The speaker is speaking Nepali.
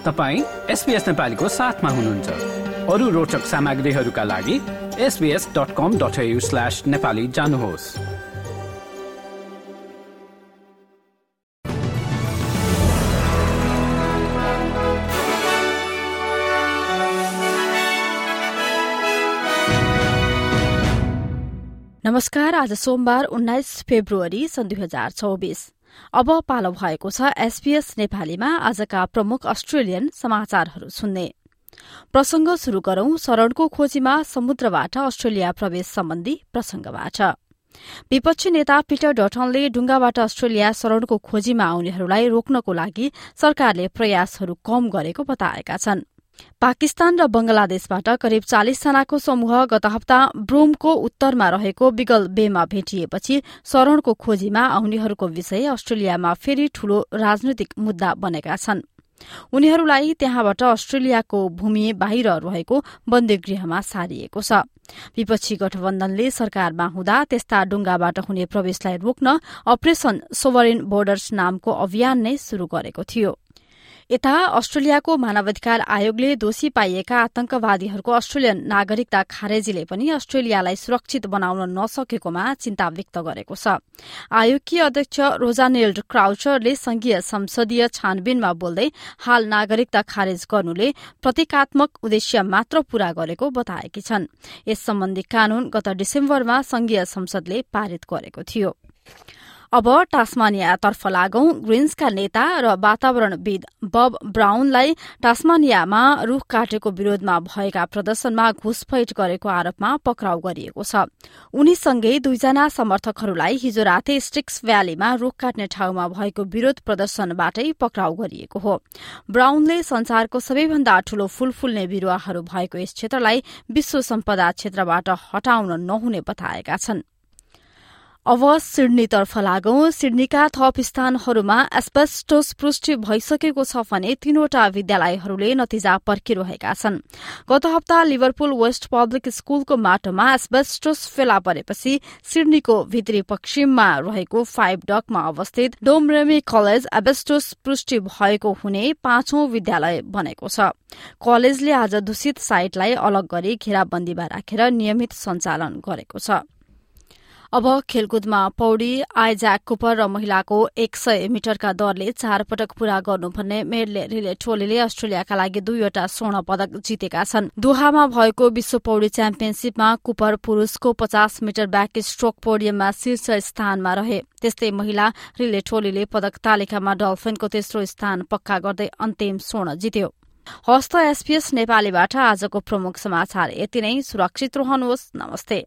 तपाईँ एसपिएस नेपालीको साथमा हुनुहुन्छ। अरू रोचक सामग्रीहरूका लागि SBS dot com dot slash Nepali जानुहोस्। नमस्कार आज सोमबार उन्नाइस फेब्रुअरी सन् दुई हजार चौबिस। अब पालो भएको छ एसपीएस नेपालीमा आजका प्रमुख अस्ट्रेलियन समाचारहरू सुन्ने। प्रसंग शुरू गरौं शरणको खोजीमा समुद्रबाट अस्ट्रेलिया प्रवेश सम्बन्धी प्रसंगबाट विपक्षी नेता पिटर डटनले डुङ्गाबाट अस्ट्रेलिया शरणको खोजीमा आउनेहरूलाई रोक्नको लागि सरकारले प्रयासहरू कम गरेको बताएका छन्। पाकिस्तान र बंगलादेशबाट करिब चालिसजनाको समूह गत हप्ता ब्रोमको उत्तरमा रहेको बिगल बेमा भेटिएपछि शरणको खोजीमा आउनेहरूको विषय अस्ट्रेलियामा फेरि ठूलो राजनैतिक मुद्दा बनेका छन्। उनीहरूलाई त्यहाँबाट अस्ट्रेलियाको भूमि बाहिर रहेको बन्दीगृहमा सारिएको छ। विपक्षी गठबन्धनले सरकारमा हुँदा त्यस्ता डुङ्गाबाट हुने प्रवेशलाई रोक्न अपरेशन सोभरेन बोर्डर्स नामको अभियान नै शुरू गरेको थियो। यता अस्ट्रेलियाको मानवाधिकार आयोगले दोषी पाइएका आतंकवादीहरूको अस्ट्रेलियन नागरिकता खारेजीले पनि अस्ट्रेलियालाई सुरक्षित बनाउन नसकेकोमा चिन्ता व्यक्त गरेको छ। आयोगकी अध्यक्ष रोजानेल्ड क्राउचरले संघीय संसदीय छानबिनमा बोल्दै हाल नागरिकता खारेज गर्नुले प्रतीकात्मक उद्देश्य मात्र पूरा गरेको बताएकी छन्। यस सम्बन्धी कानून गत डिसेम्बरमा संघीय संसदले पारित गरेको थियो। अब टास्मानियातर्फ लागौं ग्रिन्सका नेता र वातावरणविद बब ब्राउनलाई टास्मानियामा रूख काटेको विरोधमा भएका प्रदर्शनमा घुसपैठ गरेको आरोपमा पक्राउ गरिएको छ। उनीसँगै दुईजना समर्थकहरूलाई हिजो राते स्टिक्स भ्यालीमा रूख काट्ने ठाउँमा भएको विरोध प्रदर्शनबाटै पक्राउ गरिएको हो। ब्राउनले संसारको सबैभन्दा ठूलो फूल फुल्ने बिरूवाहरू भएको यस क्षेत्रलाई विश्व सम्पदा क्षेत्रबाट हटाउन नहुने बताएका छन्। अब सिडनीतर्फ लागौं। सिडनीका थप स्थानहरूमा एस्बेस्टोस पुष्टि भइसकेको छ भने तीनवटा विद्यालयहरूले नतिजा पर्खिरहेका छन्। गत हप्ता लिभरपुल वेस्ट पब्लिक स्कूलको माटोमा एस्बेस्टोस फेला परेपछि सिडनीको भित्री पश्चिममा रहेको फाइभ डकमा अवस्थित डोमरेमी कलेज एबेस्टोस पुष्टि भएको हुने पाँचौं विद्यालय बनेको छ। कलेजले आज दूषित साइटलाई अलग गरी घेराबन्दीमा राखेर नियमित सञ्चालन गरेको छ। अब खेलकुदमा पौडी आइज्याक कुपर र महिलाको एक सय मिटरका दरले चार पटक पूरा गर्नुपर्ने मेडले रिले टोलीले अस्ट्रेलियाका लागि दुईवटा स्वर्ण पदक जितेका छन्। दोहामा भएको विश्व पौडी च्याम्पियनशीपमा कुपर पुरूषको पचास मिटर ब्याक स्ट्रोक पोडियममा शीर्ष स्थानमा रहे। त्यस्तै महिला रिले टोलीले पदक तालिकामा डल्फिनको तेस्रो स्थान पक्का गर्दै अन्तिम स्वर्ण जित्यो। हस्त एसपीएस नेपालीबाट आजको प्रमुख समाचार। यति नै। सुरक्षित रहनुहोस्। नमस्ते।